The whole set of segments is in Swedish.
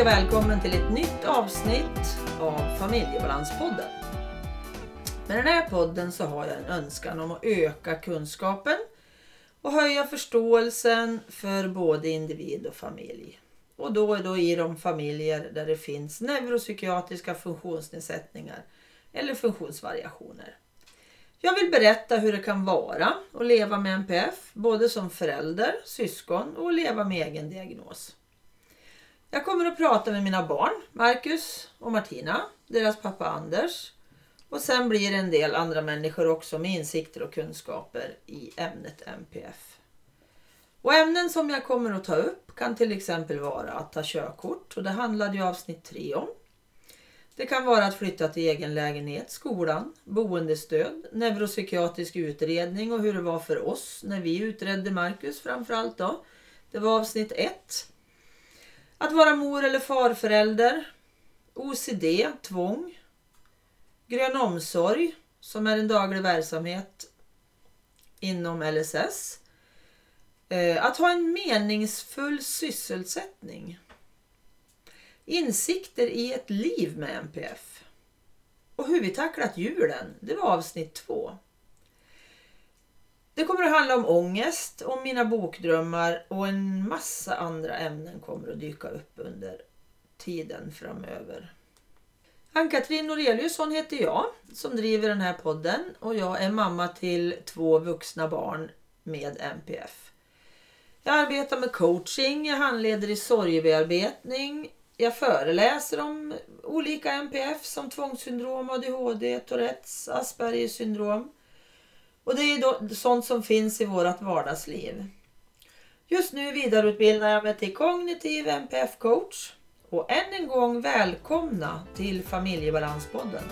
jag välkommen till ett nytt avsnitt av Familjebalanspodden. Med den här podden så har jag en önskan om att öka kunskapen och höja förståelsen för både individ och familj. Och då är då i de familjer där det finns neuropsykiatriska funktionsnedsättningar eller funktionsvariationer. Jag vill berätta hur det kan vara att leva med NPF, både som förälder, syskon och leva med egen diagnos. Jag kommer att prata med mina barn, Marcus och Martina, deras pappa Anders. Och sen blir det en del andra människor också med insikter och kunskaper i ämnet MPF. Och ämnen som jag kommer att ta upp kan till exempel vara att ta körkort och det handlade ju avsnitt 3 om. Det kan vara att flytta till egen lägenhet, skolan, boendestöd, neuropsykiatrisk utredning och hur det var för oss när vi utredde Marcus framförallt då. Det var avsnitt 1. Att vara mor eller farförälder. OCD, tvång. Grön omsorg, som är en daglig verksamhet inom LSS. Eh, att ha en meningsfull sysselsättning. Insikter i ett liv med NPF. Och hur vi tacklat julen, det var avsnitt två. Det kommer att handla om ångest, om mina bokdrömmar och en massa andra ämnen kommer att dyka upp under tiden framöver. Ann-Katrin Noreliusson heter jag som driver den här podden och jag är mamma till två vuxna barn med NPF. Jag arbetar med coaching, jag handleder i sorgebearbetning, jag föreläser om olika NPF som tvångssyndrom, ADHD, Tourettes, Aspergers syndrom. Och det är då sånt som finns i vårt vardagsliv. Just nu vidareutbildar jag mig till kognitiv NPF-coach. Och än en gång välkomna till Familjebalanspodden.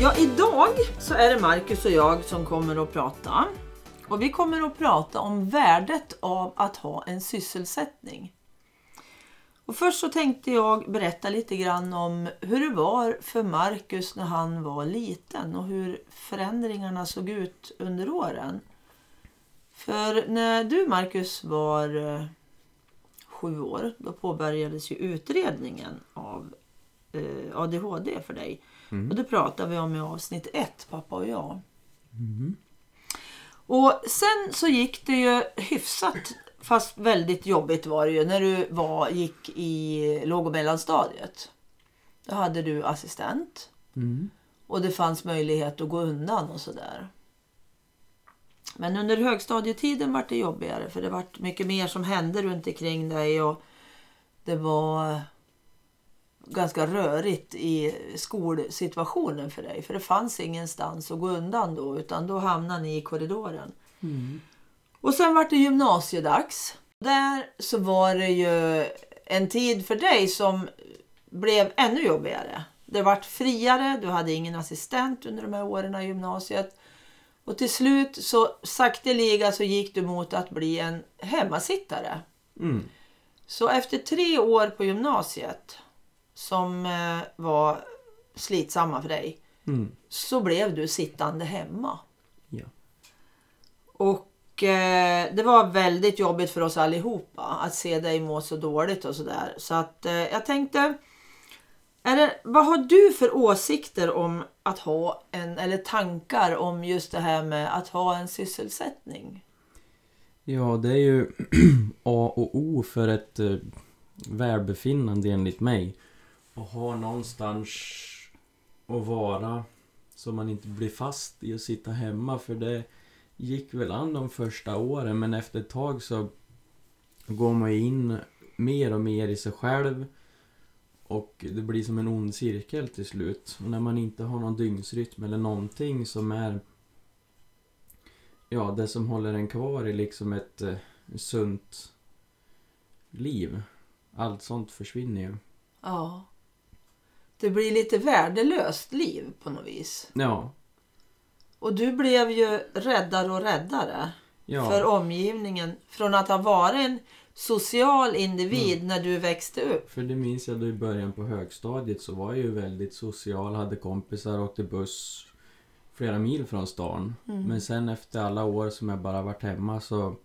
Ja, idag så är det Marcus och jag som kommer att prata. Och vi kommer att prata om värdet av att ha en sysselsättning. Och först så tänkte jag berätta lite grann om hur det var för Marcus när han var liten och hur förändringarna såg ut under åren. För när du Marcus var eh, sju år, då påbörjades ju utredningen av eh, ADHD för dig. Mm. Och det pratade vi om i avsnitt ett, pappa och jag. Mm. Och sen så gick det ju hyfsat, fast väldigt jobbigt var det ju, när du var, gick i låg och mellanstadiet. Då hade du assistent. Mm. Och det fanns möjlighet att gå undan och sådär. Men under högstadietiden var det jobbigare för det var mycket mer som hände runt omkring dig och det var ganska rörigt i skolsituationen för dig. För det fanns ingenstans att gå undan då utan då hamnade ni i korridoren. Mm. Och sen var det gymnasiedags. Där så var det ju en tid för dig som blev ännu jobbigare. Det vart friare, du hade ingen assistent under de här åren i gymnasiet. Och till slut så sakteliga så gick du mot att bli en hemmasittare. Mm. Så efter tre år på gymnasiet som eh, var slitsamma för dig mm. så blev du sittande hemma. Ja. Och eh, det var väldigt jobbigt för oss allihopa att se dig må så dåligt och sådär. Så att eh, jag tänkte, det, vad har du för åsikter om att ha en, eller tankar om just det här med att ha en sysselsättning? Ja, det är ju A och O för ett eh, välbefinnande enligt mig och ha någonstans att vara så man inte blir fast i att sitta hemma för det gick väl an de första åren men efter ett tag så går man in mer och mer i sig själv och det blir som en ond cirkel till slut. Och när man inte har någon dygnsrytm eller någonting som är Ja, det som håller en kvar i liksom ett eh, sunt liv. Allt sånt försvinner ju. Ja det blir lite värdelöst liv på något vis. Ja. Och du blev ju räddare och räddare ja. för omgivningen. Från att ha varit en social individ när du växte upp. För det minns jag då i början på högstadiet så var jag ju väldigt social, hade kompisar, åkte buss flera mil från stan. Mm. Men sen efter alla år som jag bara varit hemma så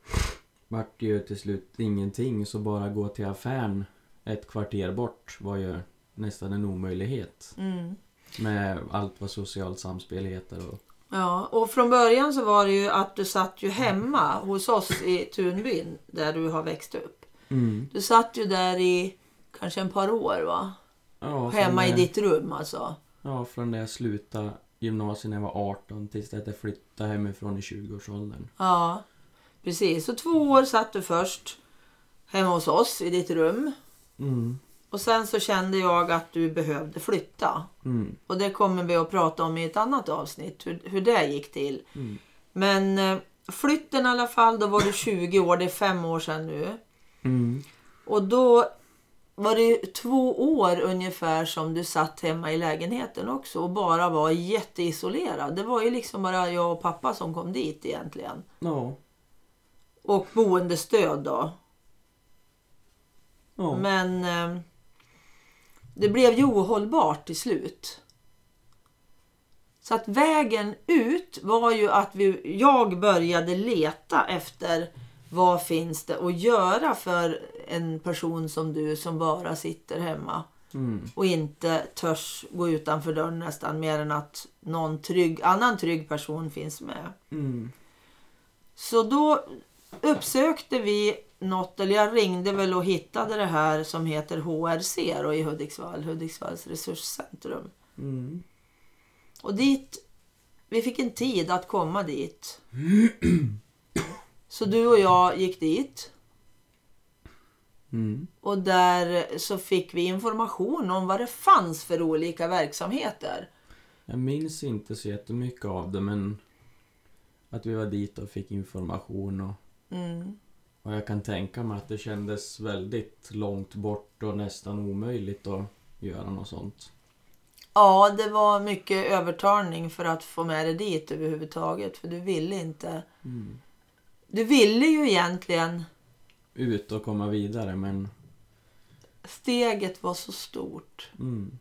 vart det ju till slut ingenting. Så bara gå till affären ett kvarter bort var ju nästan en omöjlighet. Mm. Med allt vad socialt samspel heter. Och, Ja, och från början så var det ju att du satt ju hemma hos oss i Tunbyn där du har växt upp. mm. Du satt ju där i kanske en par år va? ja, Hemma i det- ditt rum alltså. Ja, från det jag slutade gymnasiet när jag var 18 tills att jag flyttade hemifrån i 20-årsåldern. Ja, precis. Så två år satt du först hemma hos oss i ditt rum. Mm. Och sen så kände jag att du behövde flytta. Mm. Och det kommer vi att prata om i ett annat avsnitt, hur, hur det gick till. Mm. Men eh, flytten i alla fall, då var du 20 år, det är fem år sedan nu. Mm. Och då var det två år ungefär som du satt hemma i lägenheten också och bara var jätteisolerad. Det var ju liksom bara jag och pappa som kom dit egentligen. Ja. Och boendestöd då. Ja. Men eh, det blev ju ohållbart till slut. Så att vägen ut var ju att vi, jag började leta efter vad finns det att göra för en person som du som bara sitter hemma Mm. och inte törs gå utanför dörren nästan mer än att någon trygg, annan trygg person finns med. Mm. Så då uppsökte vi något, eller jag ringde väl och hittade det här som heter HRC då, i Hudiksvall, Hudiksvalls resurscentrum. Mm. Och dit, vi fick en tid att komma dit. Så du och jag gick dit Mm. och där så fick vi information om vad det fanns för olika verksamheter. Jag minns inte så jättemycket av det men att vi var dit och fick information och, Mm. Och jag kan tänka mig att det kändes väldigt långt bort och nästan omöjligt att göra något sånt. Ja, det var mycket övertalning för att få med dig dit överhuvudtaget. För du ville inte. Mm. Du ville ju egentligen Ut och komma vidare men steget var så stort. mm.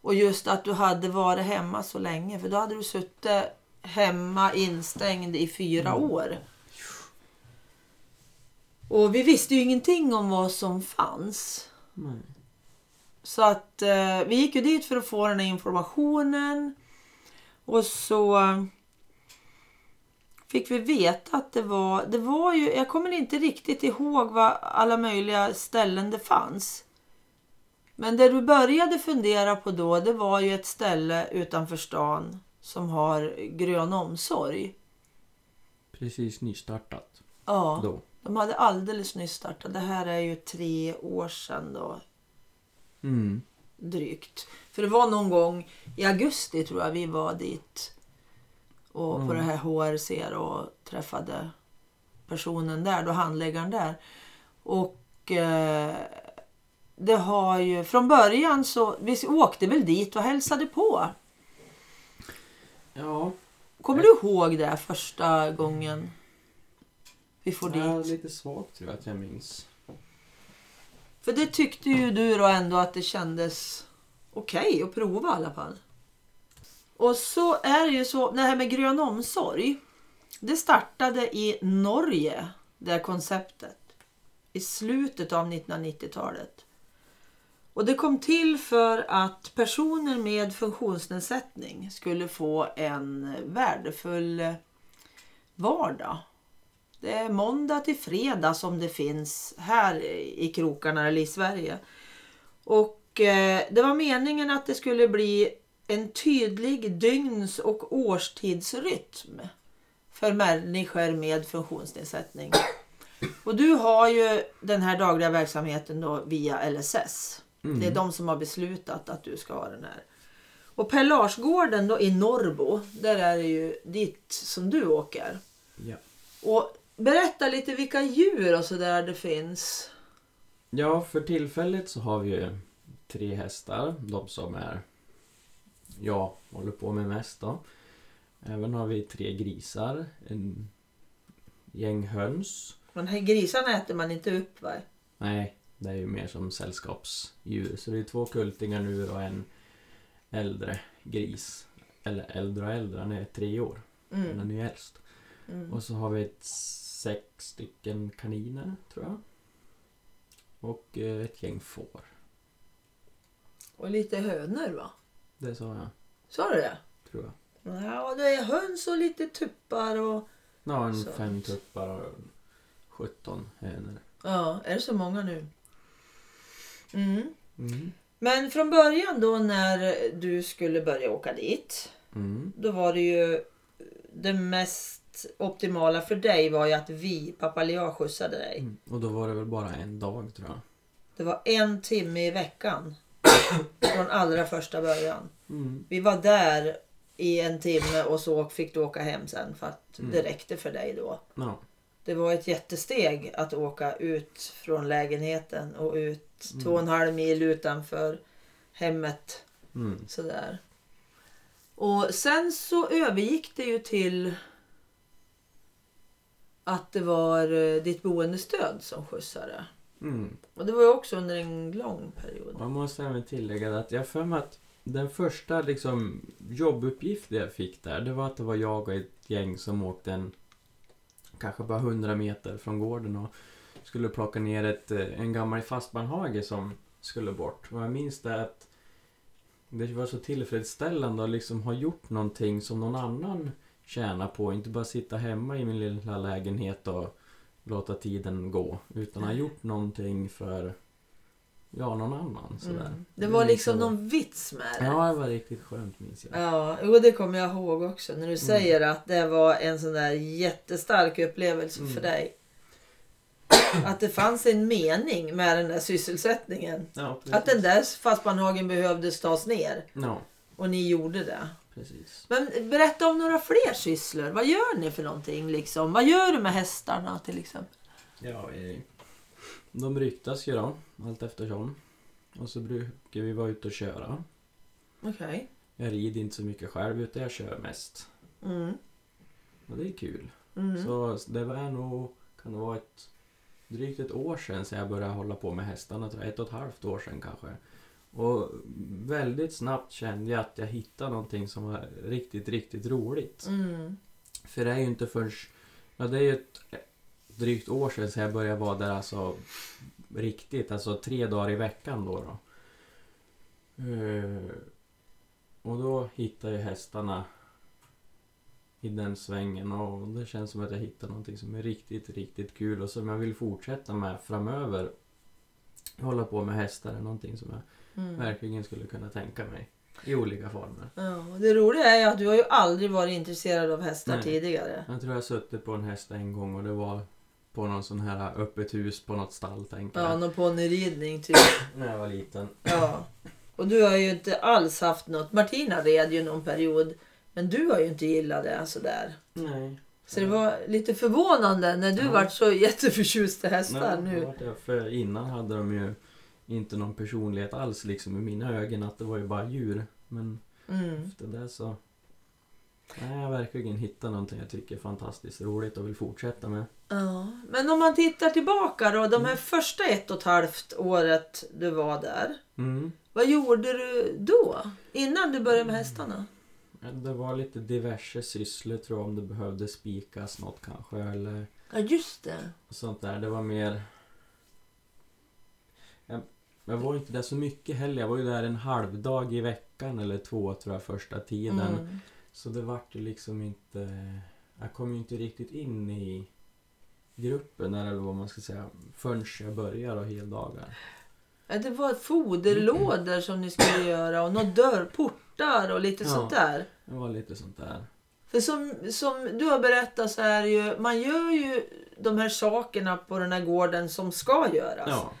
Och just att du hade varit hemma så länge. För då hade du suttit hemma instängd i fyra år. Och vi visste ju ingenting om vad som fanns. Nej. Så att eh, vi gick ju dit för att få den här informationen. Och så eh, fick vi veta att det var, det var ju, jag kommer inte riktigt ihåg vad alla möjliga ställen det fanns. Men det du började fundera på då, det var ju ett ställe utanför stan som har grön omsorg. Precis nystartat Ja, då. De hade alldeles nyss startat. Det här är ju tre år sedan då. Mm. drygt. För det var någon gång i augusti tror jag vi var dit. Och på Mm. det här HRC och träffade personen där, då handläggaren där. Och eh, det har ju, från början så, vi åkte väl dit och hälsade på. Ja, Kommer du ihåg det första gången vi får ja dit? lite svagt tror jag att jag minns. För det tyckte ju du då ändå att det kändes okej att prova i alla fall. Och så är det ju så, det här med grön omsorg. Det startade i Norge, det här konceptet. I slutet av 1990-talet. Och det kom till för att personer med funktionsnedsättning skulle få en värdefull vardag. Det är måndag till fredag som det finns här i krokarna eller i Sverige. Och eh, det var meningen att det skulle bli en tydlig dygns och årstidsrytm för människor med funktionsnedsättning. Och du har ju den här dagliga verksamheten då via LSS. Mm. Det är de som har beslutat att du ska ha den här. Och Per Larsgården då i Norrbo, där är det ju dit som du åker. Ja. Och berätta lite vilka djur och sådär det finns. Ja, för tillfället så har vi ju tre hästar. De som är jag håller på med mest då. Även har vi tre grisar, en gäng höns Men här grisarna äter man inte upp va? Nej, det är ju mer som sällskapsdjur. Så det är två kultingar nu och en äldre gris. Eller äldre och äldre, han är tre år. Mm. är ju äldst. Mm. Och så har vi ett sex stycken kaniner, tror jag. Och eh, ett gäng får. Och lite hönor va? Det sa jag, Sa du det? tror jag. Ja, det är höns och lite tuppar och... Ja, en Så. fem tuppar och 17 hönor. Ja, är det så många nu? Mm. Mm. Men från början då när du skulle börja åka dit. Mm. Då var det ju det mest optimala för dig var ju att vi, pappa jag, skjutsade dig. Mm. Och då var det väl bara en dag, tror jag. Det var en timme i veckan. Från allra första början. Mm. Vi var där i en timme och så fick du åka hem sen för att Mm. det räckte för dig då. Ja. Det var ett jättesteg att åka ut från lägenheten och ut Mm. två och en halv mil utanför hemmet. Mm. Sådär. Och sen så övergick det ju till att det var eh, ditt boendestöd som skjutsade. Mm. Och det var ju också under en lång period. Man måste även tillägga att jag för mig att den första liksom, jobbuppgiften jag fick där, det var att det var jag och ett gäng som åkte en kanske bara 100 meter från gården och skulle plocka ner ett, eh, en gammal fastbandhage som skulle bort. Och jag minns det att det var så tillfredsställande att liksom ha gjort någonting som någon annan tjänar på. Inte bara sitta hemma i min lilla lägenhet och låta tiden gå. Utan ha gjort någonting för ja, någon annan. Sådär. Mm. Det var liksom någon vits med det. Ja, det var riktigt skönt minns jag. Ja, jo, det kommer jag ihåg också. Mm. När du säger att det var en sån där jättestark upplevelse Mm. för dig. Att det fanns en mening med den där sysselsättningen. Ja. Att den där fastbandhagen behövdes tas ner. Ja, Och ni gjorde det. Precis. Men berätta om några fler sysslor. Vad gör ni för någonting? Liksom? Vad gör du med hästarna till exempel? Ja, eh, de ryktas ju då, allt eftersom. Och så brukar vi vara ute och köra. Okej. Jag rider inte så mycket själv, utan jag kör mest. Mm. Och det är kul. Mm. Så det var nog, kan det vara ett drygt ett år sedan så jag började hålla på med hästarna. Ett och ett halvt år sedan kanske. Och väldigt snabbt kände jag att jag hittade någonting som var riktigt, riktigt roligt. Mm. För det är ju inte förrän... Ja, det är ju ett drygt år sedan så jag började vara där alltså riktigt. Alltså tre dagar i veckan då. då. Eh, och då hittade jag hästarna i den svängen och det känns som att jag hittar någonting som är riktigt, riktigt kul och som jag vill fortsätta med framöver. Hålla på med hästar är någonting som jag Mm. verkligen skulle kunna tänka mig. I olika former. Ja, det roliga är ju att du har ju aldrig varit intresserad av hästar Nej. tidigare. Jag tror jag suttit på en häst en gång och det var på någon sån här öppet hus på något stall tänker Ja, jag. någon ponnyridning typ. När jag var liten. Ja. Och du har ju inte alls haft något. Martina red ju någon period. Men du har ju inte gillat det sådär. Nej. Så det var lite förvånande när du Ja. vart så jätteförtjust i hästar Ja, nu. det. För innan hade de ju inte någon personlighet alls liksom i mina ögon. Att det var ju bara djur. Men Mm. efter det så... Nej, jag har verkligen hittat någonting jag tycker är fantastiskt roligt och vill fortsätta med. Ja. Men om man tittar tillbaka då. De Mm. här första ett och ett halvt året du var där. Mm. Vad gjorde du då? Innan du började med hästarna? Ja, Det var lite diverse sysslor tror jag om det behövde spikas något kanske eller Ja just det. sånt där. Det var mer... Jag, var inte där så mycket heller. Jag var ju där en halvdag i veckan eller två tror jag första tiden. Mm. Så det vart ju liksom inte... Jag kom ju inte riktigt in i gruppen eller vad man ska säga förrän jag började och heldagar. Det var foderlådor som ni skulle göra och några dörrportar och lite Ja. sånt där. Det var lite sånt där. För som, som du har berättat så är det ju, man gör ju de här sakerna på den här gården som ska göras. Ja,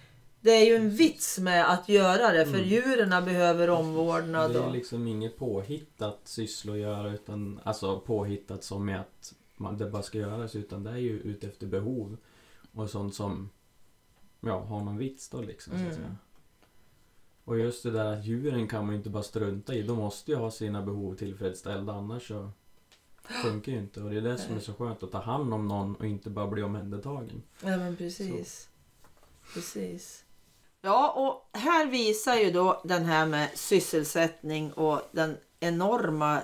Det är ju en vits med att göra det för Mm. djuren behöver omvårdnad. det är liksom inget påhittat syssla att göra utan alltså påhittat som är att man, det bara ska göras utan det är ju ute efter behov och sånt som ja, har någon vits då liksom så att Mm. säga. Och just det där att djuren kan man ju inte bara strunta i. De måste ju ha sina behov tillfredsställda annars så funkar ju inte. Och det är det som är så skönt att ta hand om någon och inte bara bli omhändertagen. Ja men precis. Precis. Ja och här visar ju då den här med sysselsättning och den enorma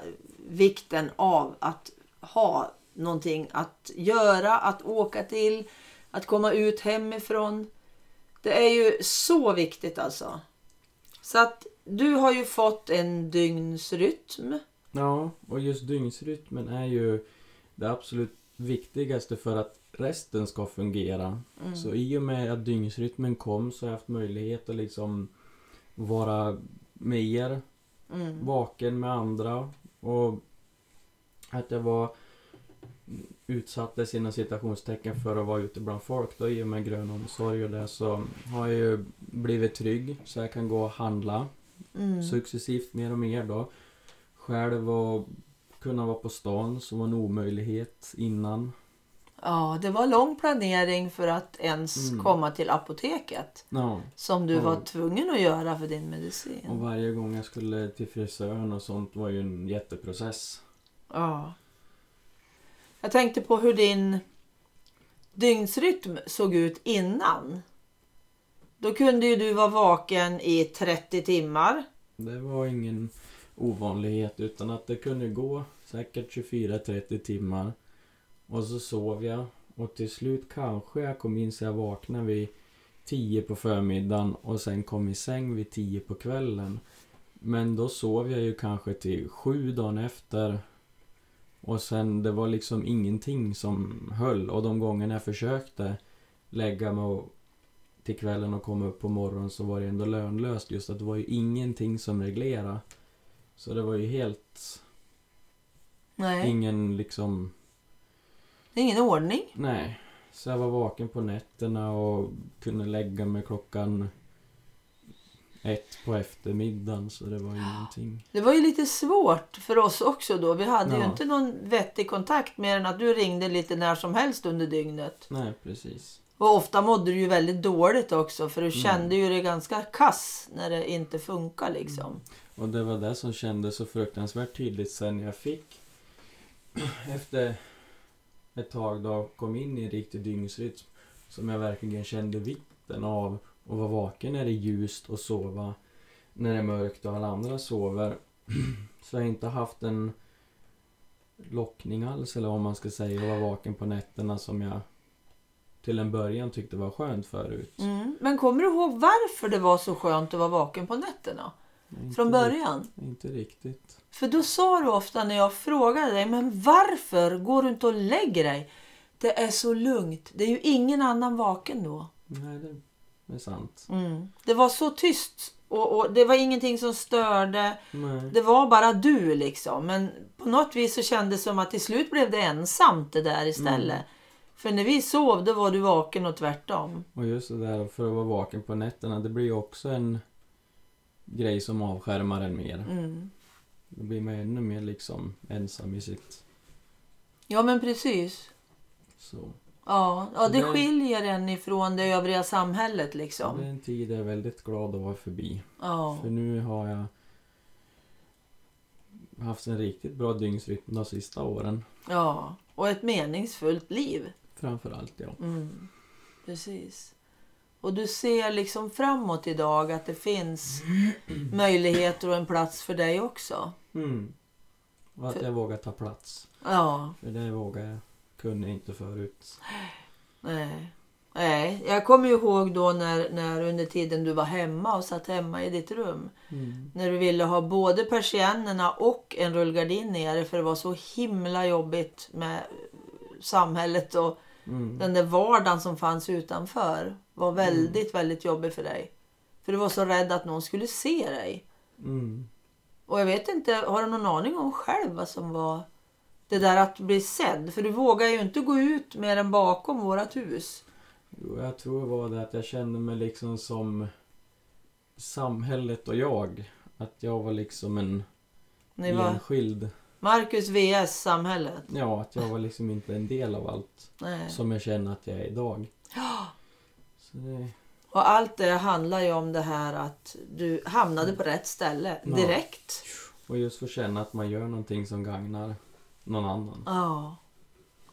vikten av att ha någonting att göra, att åka till, att komma ut hemifrån. Det är ju så viktigt alltså. Så att du har ju fått en dygnsrytm. Ja, och just dygnsrytmen är ju det absolut viktigaste för att resten ska fungera. Mm. Så i och med att dygnsrytmen kom så har jag haft möjlighet att liksom vara med er, Mm. vaken med andra och att jag var utsattes inom citationstecken för att vara ute bland folk då i och med grön omsorg och det så har jag ju blivit trygg så jag kan gå och handla Mm. successivt mer och mer då. Själv och kunna vara på stan som var en omöjlighet innan. Ja, det var lång planering för att ens Mm. komma till apoteket. Ja, Som du Ja. var tvungen att göra för din medicin. och varje gång jag skulle till frisören och sånt var ju en jätteprocess. Ja. Jag tänkte på hur din dygnsrytm såg ut innan. Då kunde ju du vara vaken i 30 timmar. Det var ingen ovanlighet utan att det kunde gå säkert 24-30 timmar. Och så sov jag och till slut kanske jag kom in så jag vaknade vid 10 på förmiddagen och sen kom i säng vid 10 på kvällen. Men då sov jag ju kanske till 7 dagen efter. Och sen det var liksom ingenting som höll och de gångerna jag försökte lägga mig och till kvällen och komma upp på morgonen så var det ändå lönlöst just att det var ju ingenting som reglerade. Så det var ju helt Nej, ingen liksom, det är ingen ordning. nej. Så jag var vaken på nätterna och kunde lägga mig klockan ett på eftermiddagen så det var ingenting. Det var ju lite svårt för oss också då. Vi hade ju Ja. inte någon vettig kontakt mer än att du ringde lite när som helst under dygnet. Nej, precis. Och ofta mådde du ju väldigt dåligt också för du Mm. kände ju dig ganska kass när det inte funkar liksom. Och det var det som kändes så fruktansvärt tydligt sen jag fick efter ett tag då kom in i en riktig dygnsrytm som jag verkligen kände vikten av att vara vaken när det är ljust och sova när det är mörkt och alla andra sover. Så jag har inte haft en lockning alls eller vad man ska säga att vara vaken på nätterna som jag till en början tyckte var skönt förut. Mm. Men kommer du ihåg varför det var så skönt att vara vaken på nätterna? Inte Från början? rikt- Inte riktigt. För då sa du ofta när jag frågade dig, men varför går du inte och lägger dig? Det är så lugnt. Det är ju ingen annan vaken då. Nej, det är sant. Mm. Det var så tyst och, och det var ingenting som störde. Nej. Det var bara du liksom. Men på något vis så kändes det som att till slut blev det ensamt det där istället. Mm. För när vi sov då var du vaken och tvärtom. Och just det där för att vara vaken på nätterna, det blir ju också en grej som avskärmar en mer. Mm. Då blir man ännu mer liksom ensam i sitt... Ja men precis. Så. Ja, ja det det- skiljer en ifrån det övriga samhället Det liksom. är en tid jag är väldigt glad att vara förbi. Ja. För nu har jag haft en riktigt bra dygnsrytm de sista åren. ja. Och ett meningsfullt liv. Framförallt ja. Mm. Precis. Och du ser liksom framåt idag att det finns möjligheter och en plats för dig också. Mm. Och att För- jag vågar ta plats. Ja, För det vågar jag. Kunde jag inte förut. nej. Nej, jag kommer ju ihåg då när, när under tiden du var hemma och satt hemma i ditt rum. Mm. När du ville ha både persiennerna och en rullgardin nere för det var så himla jobbigt med samhället och Mm. den där vardagen som fanns utanför var väldigt, väldigt jobbig för dig. För du var så rädd att någon skulle se dig. Mm. Och jag vet inte, har du någon aning om själv vad som var det där att bli sedd? För du vågar ju inte gå ut mer än bakom vårat hus. Jo, jag tror det var det att jag kände mig liksom som samhället och jag. Att jag var liksom en Ni var enskild. Marcus VS samhället. Ja, att jag var liksom inte en del av allt Nej. som jag känner att jag är idag. Så det, Och allt det handlar ju om det här att du hamnade på rätt ställe Ja. direkt. och just få känna att man gör någonting som gagnar någon annan. Ja.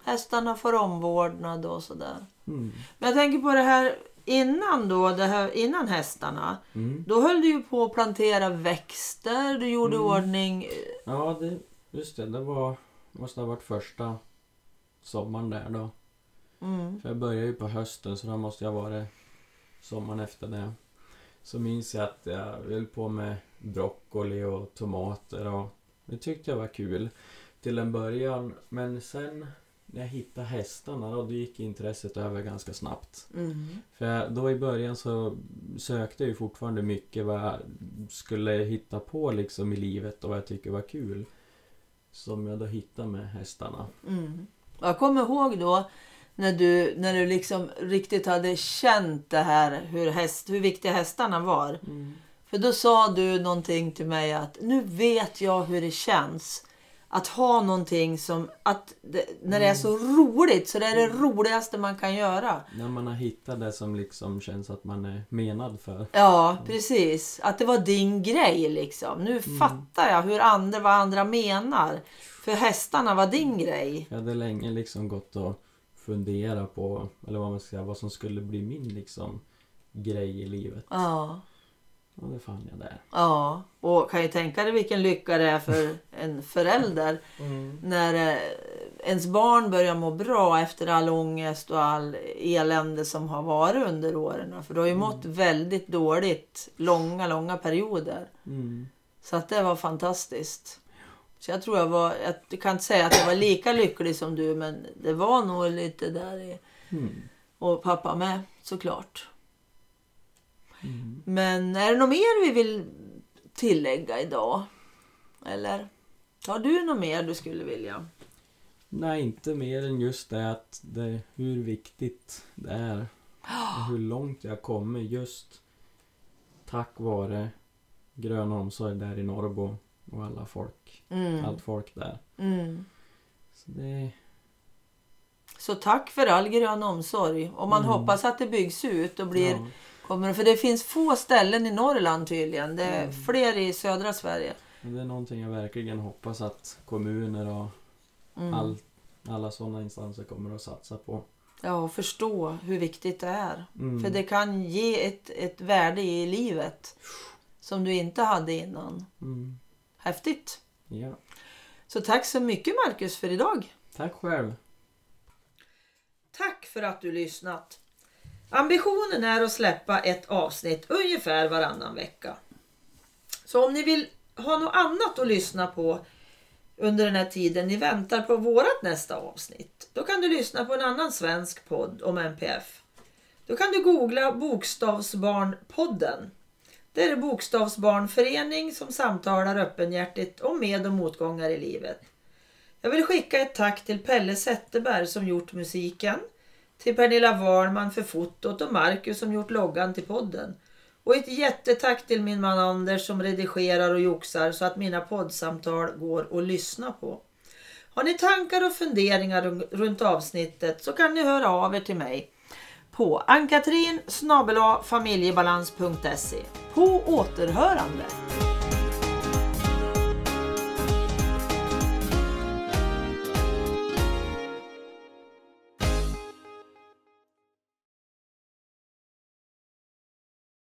Hästarna får omvårdnad och sådär. Mm. Men jag tänker på det här innan då, det här, innan hästarna. Mm. Då höll du ju på att plantera växter, du gjorde Mm. ordning. Ja, det, just det. Det var, måste ha varit första sommaren där då. Mm. För jag började ju på hösten så då måste jag vara sommaren efter det. Så minns jag att jag höll på med broccoli och tomater och det tyckte jag var kul till en början. Men sen när jag hittade hästarna då, då gick intresset över ganska snabbt. Mm. För då i början så sökte jag ju fortfarande mycket vad jag skulle hitta på liksom i livet och vad jag tycker var kul. Som jag då hittade med hästarna. Mm. Jag kommer ihåg då när du, när du liksom riktigt hade känt det här hur, häst, hur viktiga hästarna var. För då sa du någonting till mig att nu vet jag hur det känns att ha någonting som att det, när det är så roligt så det är det roligaste man kan göra. När man har hittat det som liksom känns att man är menad för. Ja, precis. Att det var din grej liksom. Nu fattar jag hur andra, vad andra menar. För hästarna var din grej. Jag hade länge liksom gått och funderat på, eller vad man ska säga, vad som skulle bli min liksom grej i livet. Ja. Och det fann jag där. Ja, och kan ju tänka dig vilken lycka det är för en förälder när eh, ens barn börjar må bra efter all ångest och all elände som har varit under åren. För du har ju mått väldigt dåligt långa, långa perioder. Mm. Så att det var fantastiskt. Så jag tror jag var, jag kan inte säga att jag var lika lycklig som du men det var nog lite där i, Mm. och pappa med såklart. Mm. Men är det något mer vi vill tillägga idag? Eller har du något mer du skulle vilja? Nej, inte mer än just det att det, hur viktigt det är. Och hur långt jag kommer just tack vare Grön omsorg där i Norrbo och alla folk, Mm. allt folk där. Mm. Så det, Så tack för all grön omsorg. Och man Mm. hoppas att det byggs ut och blir... ja, Kommer, för det finns få ställen i Norrland tydligen. Det är Mm. fler i södra Sverige. det är någonting jag verkligen hoppas att kommuner och Mm. all, alla sådana instanser kommer att satsa på. Ja, och förstå hur viktigt det är. Mm. För det kan ge ett, ett värde i livet som du inte hade innan. Mm. Häftigt! Ja. Så tack så mycket Marcus för idag. Tack själv. Tack för att du lyssnat. Ambitionen är att släppa ett avsnitt ungefär varannan vecka. Så om ni vill ha något annat att lyssna på under den här tiden ni väntar på vårat nästa avsnitt. Då kan du lyssna på en annan svensk podd om MPF. Då kan du googla Bokstavsbarnpodden. Det är en bokstavsbarnförening som samtalar öppenhjärtigt om med och motgångar i livet. Jag vill skicka ett tack till Pelle Zetterberg som gjort musiken, till Pernilla Warman för fotot och Marcus som gjort loggan till podden. Och ett jättetack till min man Anders som redigerar och joxar så att mina poddsamtal går att lyssna på. Har ni tankar och funderingar runt avsnittet så kan ni höra av er till mig på ankatrin familjebalans.se. På återhörande!